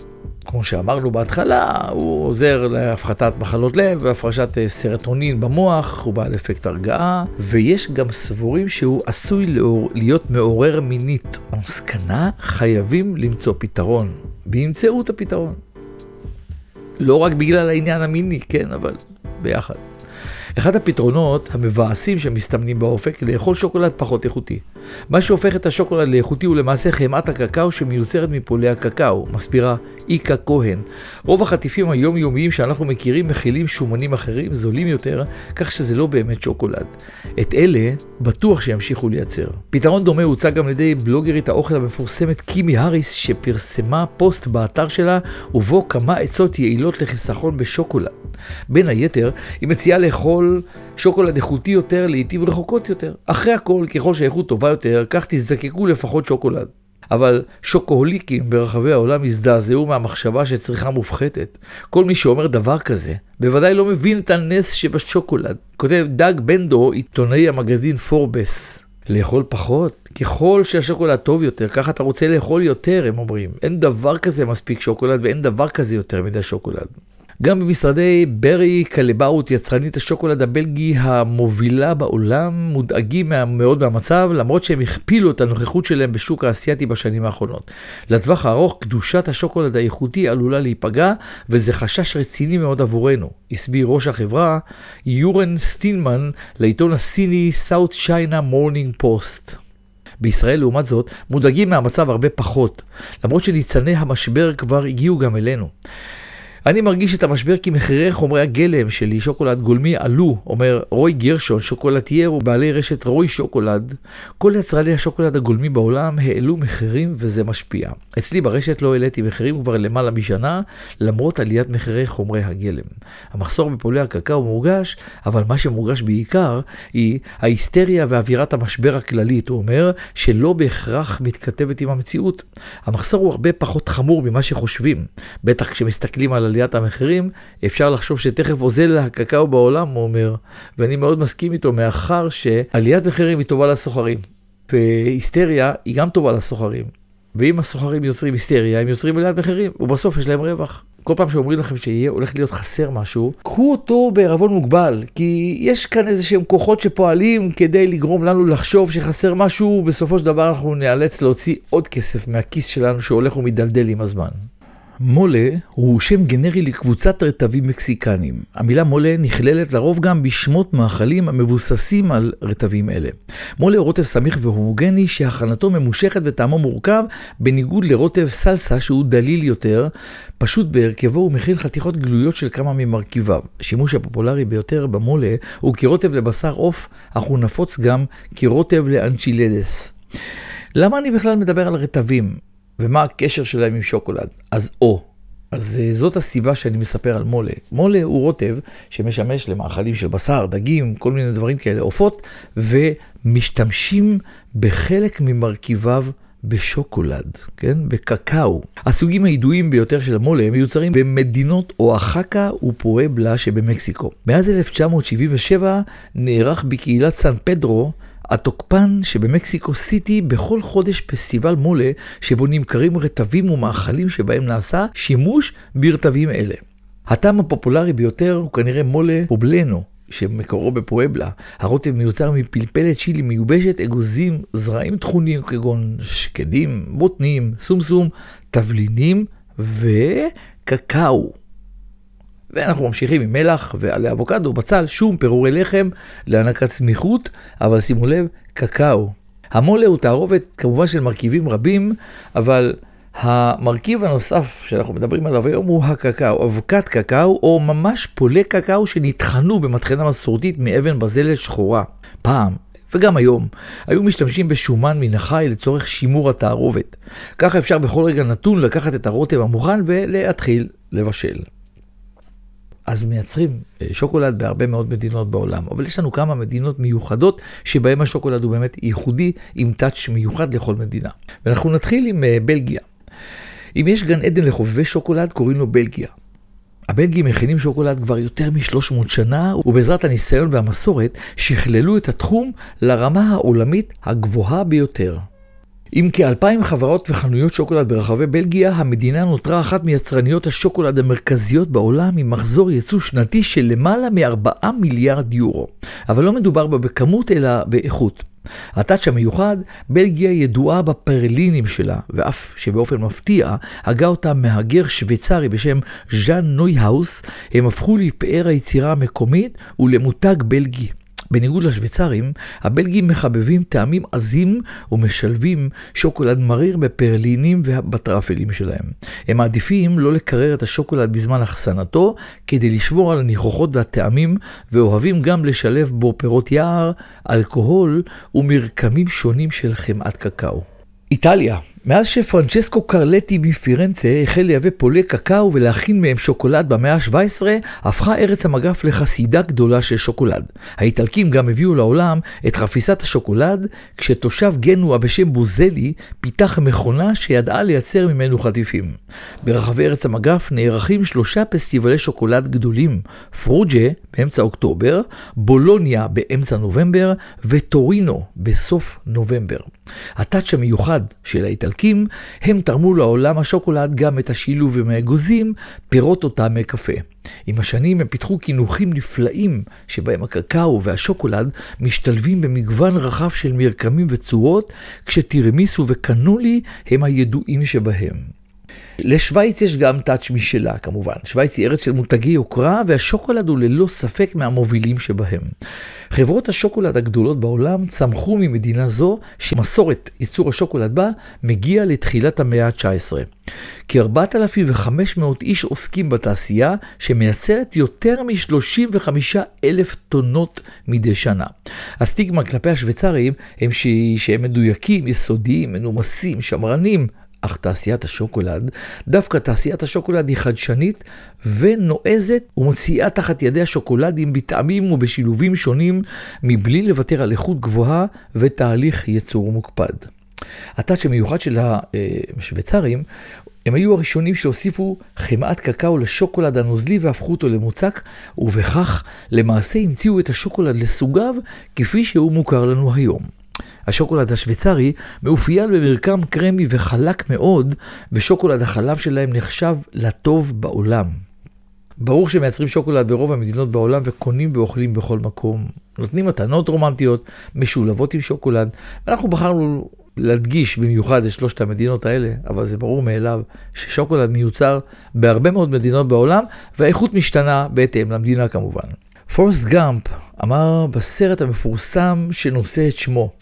כמו שאמרנו בהתחלה, הוא עוזר להפחתת מחלות לב והפרשת אה, סרטונין במוח, הוא בעל אפקט הרגעה, ויש גם סבורים שהוא עשוי להיות מעורר מינית. המסקנה, חייבים למצוא פתרון, וימצאו את הפתרון. לא רק בגלל העניין המיני, כן, אבל ביחד. אחד הפתרונות המבאסים שמסתמנים באופק, לאכול שוקולד פחות איכותי. מה שהופך את השוקולד לאיכותי הוא למעשה חמאת הקקאו שמיוצרת מפולי הקקאו, מסבירה איקה כהן. רוב החטיפים היומיומיים שאנחנו מכירים מכילים שומנים אחרים, זולים יותר, כך שזה לא באמת שוקולד. את אלה בטוח שימשיכו לייצר. פתרון דומה הוצג גם על ידי בלוגרית האוכל המפורסמת קימי האריס, שפרסמה פוסט באתר שלה, ובו כמה עצות יעילות לחיסכון בשוקולד. בין היתר, היא מציעה לאכול שוקולד איכותי יותר לעיתים רחוקות יותר. אחרי הכל, ככל שהאיכות טובה יותר, כך תזדקקו לפחות שוקולד. אבל שוקוהוליקים ברחבי העולם הזדעזעו מהמחשבה שצריכה מופחתת. כל מי שאומר דבר כזה, בוודאי לא מבין את הנס שבשוקולד. כותב דג בנדו, עיתונאי המגזין פורבס. לאכול פחות? ככל שהשוקולד טוב יותר, ככה אתה רוצה לאכול יותר, הם אומרים. אין דבר כזה מספיק שוקולד ואין דבר כזה יותר מדי שוקולד. גם במשרדי ברי קלבאוט, יצרנית השוקולד הבלגי המובילה בעולם, מודאגים מאוד מהמצב, למרות שהם הכפילו את הנוכחות שלהם בשוק האסייתי בשנים האחרונות. לטווח הארוך, קדושת השוקולד האיכותי עלולה להיפגע, וזה חשש רציני מאוד עבורנו, הסביר ראש החברה יורן סטינמן לעיתון הסיני South China Morning Post. בישראל, לעומת זאת, מודאגים מהמצב הרבה פחות, למרות שניצני המשבר כבר הגיעו גם אלינו. אני מרגיש את המשבר כי מחירי חומרי הגלם שלי, שוקולד גולמי, עלו, אומר רוי גרשון, שוקולטייר ובעלי רשת רוי שוקולד. כל יצרני השוקולד הגולמי בעולם העלו מחירים וזה משפיע. אצלי ברשת לא העליתי מחירים כבר למעלה משנה, למרות עליית מחירי חומרי הגלם. המחסור בפולי הקקאו מורגש, אבל מה שמורגש בעיקר היא ההיסטריה ואווירת המשבר הכללית, הוא אומר, שלא בהכרח מתכתבת עם המציאות. המחסור הוא הרבה פחות חמור ממה שחושבים, בטח כשמסתכלים על עליית המחירים, אפשר לחשוב שתכף אוזל הקקאו בעולם, הוא אומר, ואני מאוד מסכים איתו, מאחר שעליית מחירים היא טובה לסוחרים, והיסטריה היא גם טובה לסוחרים. ואם הסוחרים יוצרים היסטריה, הם יוצרים עליית מחירים, ובסוף יש להם רווח. כל פעם שאומרים לכם שיהיה הולך להיות חסר משהו, קחו אותו בערבון מוגבל, כי יש כאן איזה שהם כוחות שפועלים כדי לגרום לנו לחשוב שחסר משהו, בסופו של דבר אנחנו נאלץ להוציא עוד כסף מהכיס שלנו שהולך ומדלדל עם הזמן. מולה הוא שם גנרי לקבוצת רטבים מקסיקניים. המילה מולה נכללת לרוב גם בשמות מאכלים המבוססים על רטבים אלה. מולה הוא רוטב סמיך והומוגני שהכנתו ממושכת וטעמו מורכב, בניגוד לרוטב סלסה שהוא דליל יותר, פשוט בהרכבו ומכיל חתיכות גלויות של כמה ממרכיביו. השימוש הפופולרי ביותר במולה הוא כרוטב לבשר עוף, אך הוא נפוץ גם כרוטב לאנצ'ילדס. למה אני בכלל מדבר על רטבים? ומה הקשר שלהם עם שוקולד. אז או. אז אה, זאת הסיבה שאני מספר על מולה. מולה הוא רוטב שמשמש למאכלים של בשר, דגים, כל מיני דברים כאלה, עופות, ומשתמשים בחלק ממרכיביו בשוקולד, כן? בקקאו. הסוגים הידועים ביותר של המולה מיוצרים במדינות אואחקה ופואבלה שבמקסיקו. מאז 1977 נערך בקהילת סן פדרו התוקפן שבמקסיקו סיטי בכל חודש פסטיבל מולה שבו נמכרים רטבים ומאכלים שבהם נעשה שימוש ברטבים אלה. הטעם הפופולרי ביותר הוא כנראה מולה פובלנו, שמקורו בפואבלה. הרוטב מיוצר מפלפלת צ'ילי מיובשת, אגוזים, זרעים טחונים כגון שקדים, בוטנים, סומסום, תבלינים וקקאו. ואנחנו ממשיכים עם מלח ועלי אבוקדו, בצל, שום, פירורי לחם, להענקת סמיכות, אבל שימו לב, קקאו. המולה הוא תערובת כמובן של מרכיבים רבים, אבל המרכיב הנוסף שאנחנו מדברים עליו היום הוא הקקאו, אבקת קקאו, או ממש פולי קקאו שנטחנו במטחנה מסורתית מאבן בזלת שחורה. פעם, וגם היום, היו משתמשים בשומן מן החי לצורך שימור התערובת. ככה אפשר בכל רגע נתון לקחת את הרוטב המוכן ולהתחיל לבשל. אז מייצרים אה, שוקולד בהרבה מאוד מדינות בעולם, אבל יש לנו כמה מדינות מיוחדות שבהן השוקולד הוא באמת ייחודי, עם טאץ' מיוחד לכל מדינה. ואנחנו נתחיל עם אה, בלגיה. אם יש גן עדן לחובבי שוקולד, קוראים לו בלגיה. הבלגים מכינים שוקולד כבר יותר מ-300 שנה, ובעזרת הניסיון והמסורת שכללו את התחום לרמה העולמית הגבוהה ביותר. עם כאלפיים חברות וחנויות שוקולד ברחבי בלגיה, המדינה נותרה אחת מיצרניות השוקולד המרכזיות בעולם עם מחזור ייצוא שנתי של למעלה מ-4 מיליארד יורו. אבל לא מדובר בה בכמות אלא באיכות. הטאץ' המיוחד, בלגיה ידועה בפרלינים שלה, ואף שבאופן מפתיע, הגה אותה מהגר שוויצרי בשם ז'אן נויהאוס, הם הפכו לפאר היצירה המקומית ולמותג בלגי. בניגוד לשוויצרים, הבלגים מחבבים טעמים עזים ומשלבים שוקולד מריר בפרלינים ובטרפלים שלהם. הם מעדיפים לא לקרר את השוקולד בזמן אחסנתו, כדי לשמור על הניחוחות והטעמים, ואוהבים גם לשלב בו פירות יער, אלכוהול ומרקמים שונים של חמאת קקאו. איטליה מאז שפרנצ'סקו קרלטי מפירנצה החל לייבא פולי קקאו ולהכין מהם שוקולד במאה ה-17, הפכה ארץ המגף לחסידה גדולה של שוקולד. האיטלקים גם הביאו לעולם את חפיסת השוקולד, כשתושב גנואה בשם בוזלי פיתח מכונה שידעה לייצר ממנו חטיפים. ברחבי ארץ המגף נערכים שלושה פסטיבלי שוקולד גדולים, פרוג'ה באמצע אוקטובר, בולוניה באמצע נובמבר וטורינו בסוף נובמבר. הטאצ' המיוחד של האיטלקים, הם תרמו לעולם השוקולד גם את השילוב עם האגוזים, פירות או טעמי קפה. עם השנים הם פיתחו קינוחים נפלאים, שבהם הקקאו והשוקולד משתלבים במגוון רחב של מרקמים וצורות, כשתירמיסו וקנולי הם הידועים שבהם. לשוויץ יש גם טאץ' משלה כמובן. שוויץ היא ארץ של מותגי יוקרה והשוקולד הוא ללא ספק מהמובילים שבהם. חברות השוקולד הגדולות בעולם צמחו ממדינה זו שמסורת ייצור השוקולד בה מגיע לתחילת המאה ה-19. כ-4,500 איש עוסקים בתעשייה שמייצרת יותר מ-35 אלף טונות מדי שנה. הסטיגמה כלפי השוויצרים הם שהם מדויקים, יסודיים, מנומסים, שמרנים, אך תעשיית השוקולד, דווקא תעשיית השוקולד היא חדשנית ונועזת ומוציאה תחת ידיה שוקולדים בטעמים ובשילובים שונים מבלי לוותר על איכות גבוהה ותהליך ייצור מוקפד. הטאצ' המיוחד של השוויצרים, הם היו הראשונים שהוסיפו חמאת קקאו לשוקולד הנוזלי והפכו אותו למוצק, ובכך למעשה המציאו את השוקולד לסוגיו כפי שהוא מוכר לנו היום. השוקולד השוויצרי מאופיין במרקם קרמי וחלק מאוד, ושוקולד החלב שלהם נחשב לטוב בעולם. ברור שמייצרים שוקולד ברוב המדינות בעולם וקונים ואוכלים בכל מקום. נותנים מתנות רומנטיות משולבות עם שוקולד, ואנחנו בחרנו להדגיש במיוחד את שלושת המדינות האלה, אבל זה ברור מאליו ששוקולד מיוצר בהרבה מאוד מדינות בעולם, והאיכות משתנה בהתאם למדינה כמובן. פורסט גאמפ אמר בסרט המפורסם שנושא את שמו,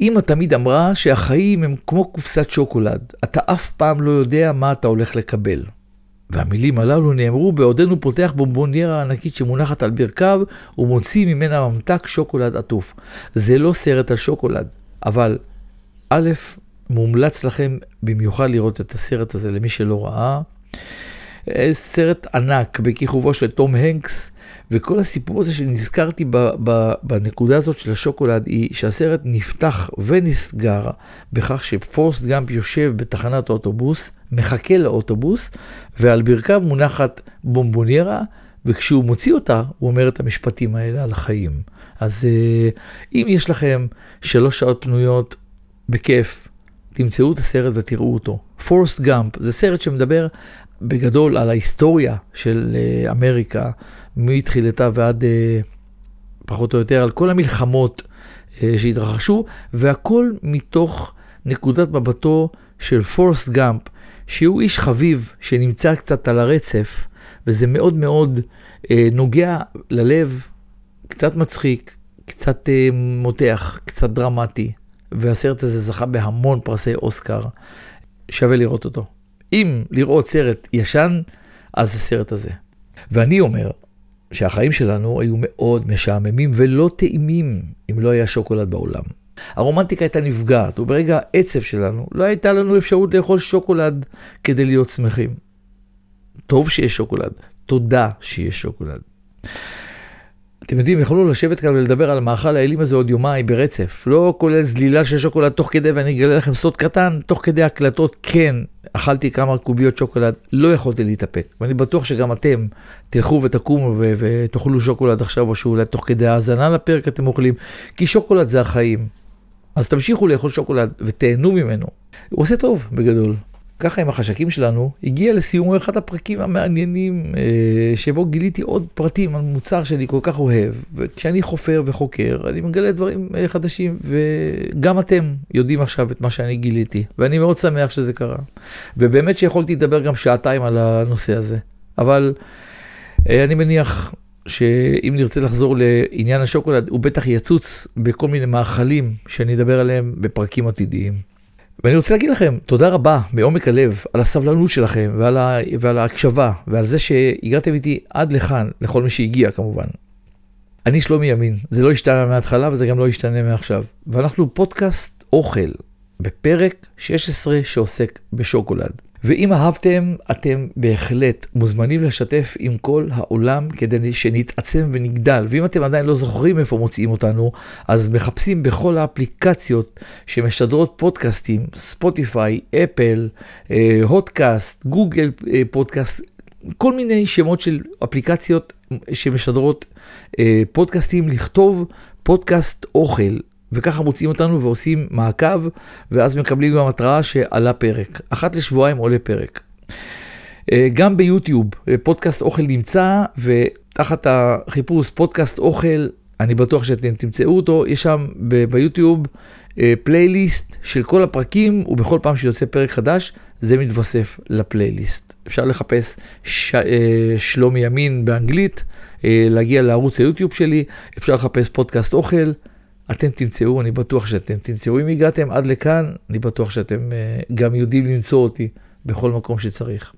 אמא תמיד אמרה שהחיים הם כמו קופסת שוקולד, אתה אף פעם לא יודע מה אתה הולך לקבל. והמילים הללו נאמרו בעודנו פותח בומבוניירה ענקית שמונחת על ברכיו ומוציא ממנה ממתק שוקולד עטוף. זה לא סרט על שוקולד, אבל א', מומלץ לכם במיוחד לראות את הסרט הזה למי שלא ראה. אה, סרט ענק בכיכובו של תום הנקס, וכל הסיפור הזה שנזכרתי ב, ב, בנקודה הזאת של השוקולד, היא שהסרט נפתח ונסגר בכך שפורסט גאמפ יושב בתחנת האוטובוס, מחכה לאוטובוס, ועל ברכיו מונחת בומבוניירה, וכשהוא מוציא אותה, הוא אומר את המשפטים האלה על החיים. אז אה, אם יש לכם שלוש שעות פנויות, בכיף, תמצאו את הסרט ותראו אותו. פורסט גאמפ זה סרט שמדבר בגדול על ההיסטוריה של אה, אמריקה מתחילתה ועד אה, פחות או יותר על כל המלחמות אה, שהתרחשו, והכל מתוך נקודת מבטו של פורסט גאמפ, שהוא איש חביב שנמצא קצת על הרצף, וזה מאוד מאוד נוגע ללב, קצת מצחיק, קצת מותח, קצת דרמטי, והסרט הזה זכה בהמון פרסי אוסקר, שווה לראות אותו. אם לראות סרט ישן, אז הסרט הזה. ואני אומר שהחיים שלנו היו מאוד משעממים ולא טעימים אם לא היה שוקולד בעולם. הרומנטיקה הייתה נפגעת, וברגע העצב שלנו לא הייתה לנו אפשרות לאכול שוקולד כדי להיות שמחים. טוב שיש שוקולד, תודה שיש שוקולד. אתם יודעים, יכולנו לשבת כאן ולדבר על המאכל האלים הזה עוד יומיים ברצף. לא כולל זלילה של שוקולד תוך כדי, ואני אגלה לכם סוד קטן, תוך כדי הקלטות, כן, אכלתי כמה קוביות שוקולד, לא יכולתי להתאפק. ואני בטוח שגם אתם תלכו ותקומו ו- ותאכלו שוקולד עכשיו, או שאולי תוך כדי האזנה לפרק אתם אוכלים, כי שוקולד זה החיים. אז תמשיכו לאכול שוקולד ותהנו ממנו. הוא עושה טוב, בגדול. ככה עם החשקים שלנו, הגיע לסיומו אחד הפרקים המעניינים, אה, שבו גיליתי עוד פרטים על מוצר שאני כל כך אוהב. וכשאני חופר וחוקר, אני מגלה דברים אה, חדשים, וגם אתם יודעים עכשיו את מה שאני גיליתי, ואני מאוד שמח שזה קרה. ובאמת שיכולתי לדבר גם שעתיים על הנושא הזה. אבל אה, אני מניח שאם נרצה לחזור לעניין השוקולד, הוא בטח יצוץ בכל מיני מאכלים שאני אדבר עליהם בפרקים עתידיים. ואני רוצה להגיד לכם תודה רבה מעומק הלב על הסבלנות שלכם ועל, ה... ועל ההקשבה ועל זה שהגעתם איתי עד לכאן, לכל מי שהגיע כמובן. אני שלומי ימין, זה לא השתנה מההתחלה וזה גם לא ישתנה מעכשיו. ואנחנו פודקאסט אוכל בפרק 16 שעוסק בשוקולד. ואם אהבתם, אתם בהחלט מוזמנים לשתף עם כל העולם כדי שנתעצם ונגדל. ואם אתם עדיין לא זוכרים איפה מוצאים אותנו, אז מחפשים בכל האפליקציות שמשדרות פודקאסטים, ספוטיפיי, אפל, אה, הודקאסט, גוגל אה, פודקאסט, כל מיני שמות של אפליקציות שמשדרות אה, פודקאסטים, לכתוב פודקאסט אוכל. וככה מוצאים אותנו ועושים מעקב, ואז מקבלים גם התראה שעלה פרק. אחת לשבועיים עולה פרק. אה, גם ביוטיוב, אה, פודקאסט אוכל נמצא, ותחת החיפוש פודקאסט אוכל, אני בטוח שאתם תמצאו אותו, יש שם ביוטיוב אה, פלייליסט של כל הפרקים, ובכל פעם שיוצא פרק חדש, זה מתווסף לפלייליסט. אפשר לחפש ש... שלומי ימין באנגלית, להגיע לערוץ היוטיוב שלי, אפשר לחפש פודקאסט אוכל. אתם תמצאו, אני בטוח שאתם תמצאו. אם הגעתם עד לכאן, אני בטוח שאתם uh, גם יודעים למצוא אותי בכל מקום שצריך.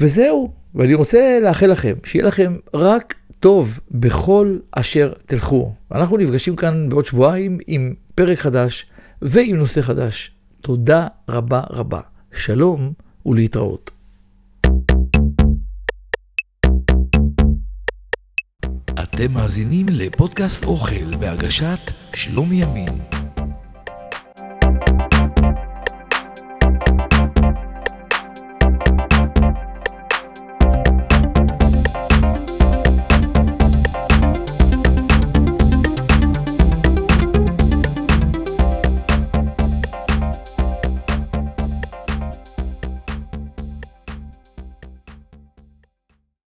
וזהו, ואני רוצה לאחל לכם, שיהיה לכם רק טוב בכל אשר תלכו. אנחנו נפגשים כאן בעוד שבועיים עם פרק חדש ועם נושא חדש. תודה רבה רבה. שלום ולהתראות. אתם מאזינים לפודקאסט אוכל בהגשת שלומי ימין.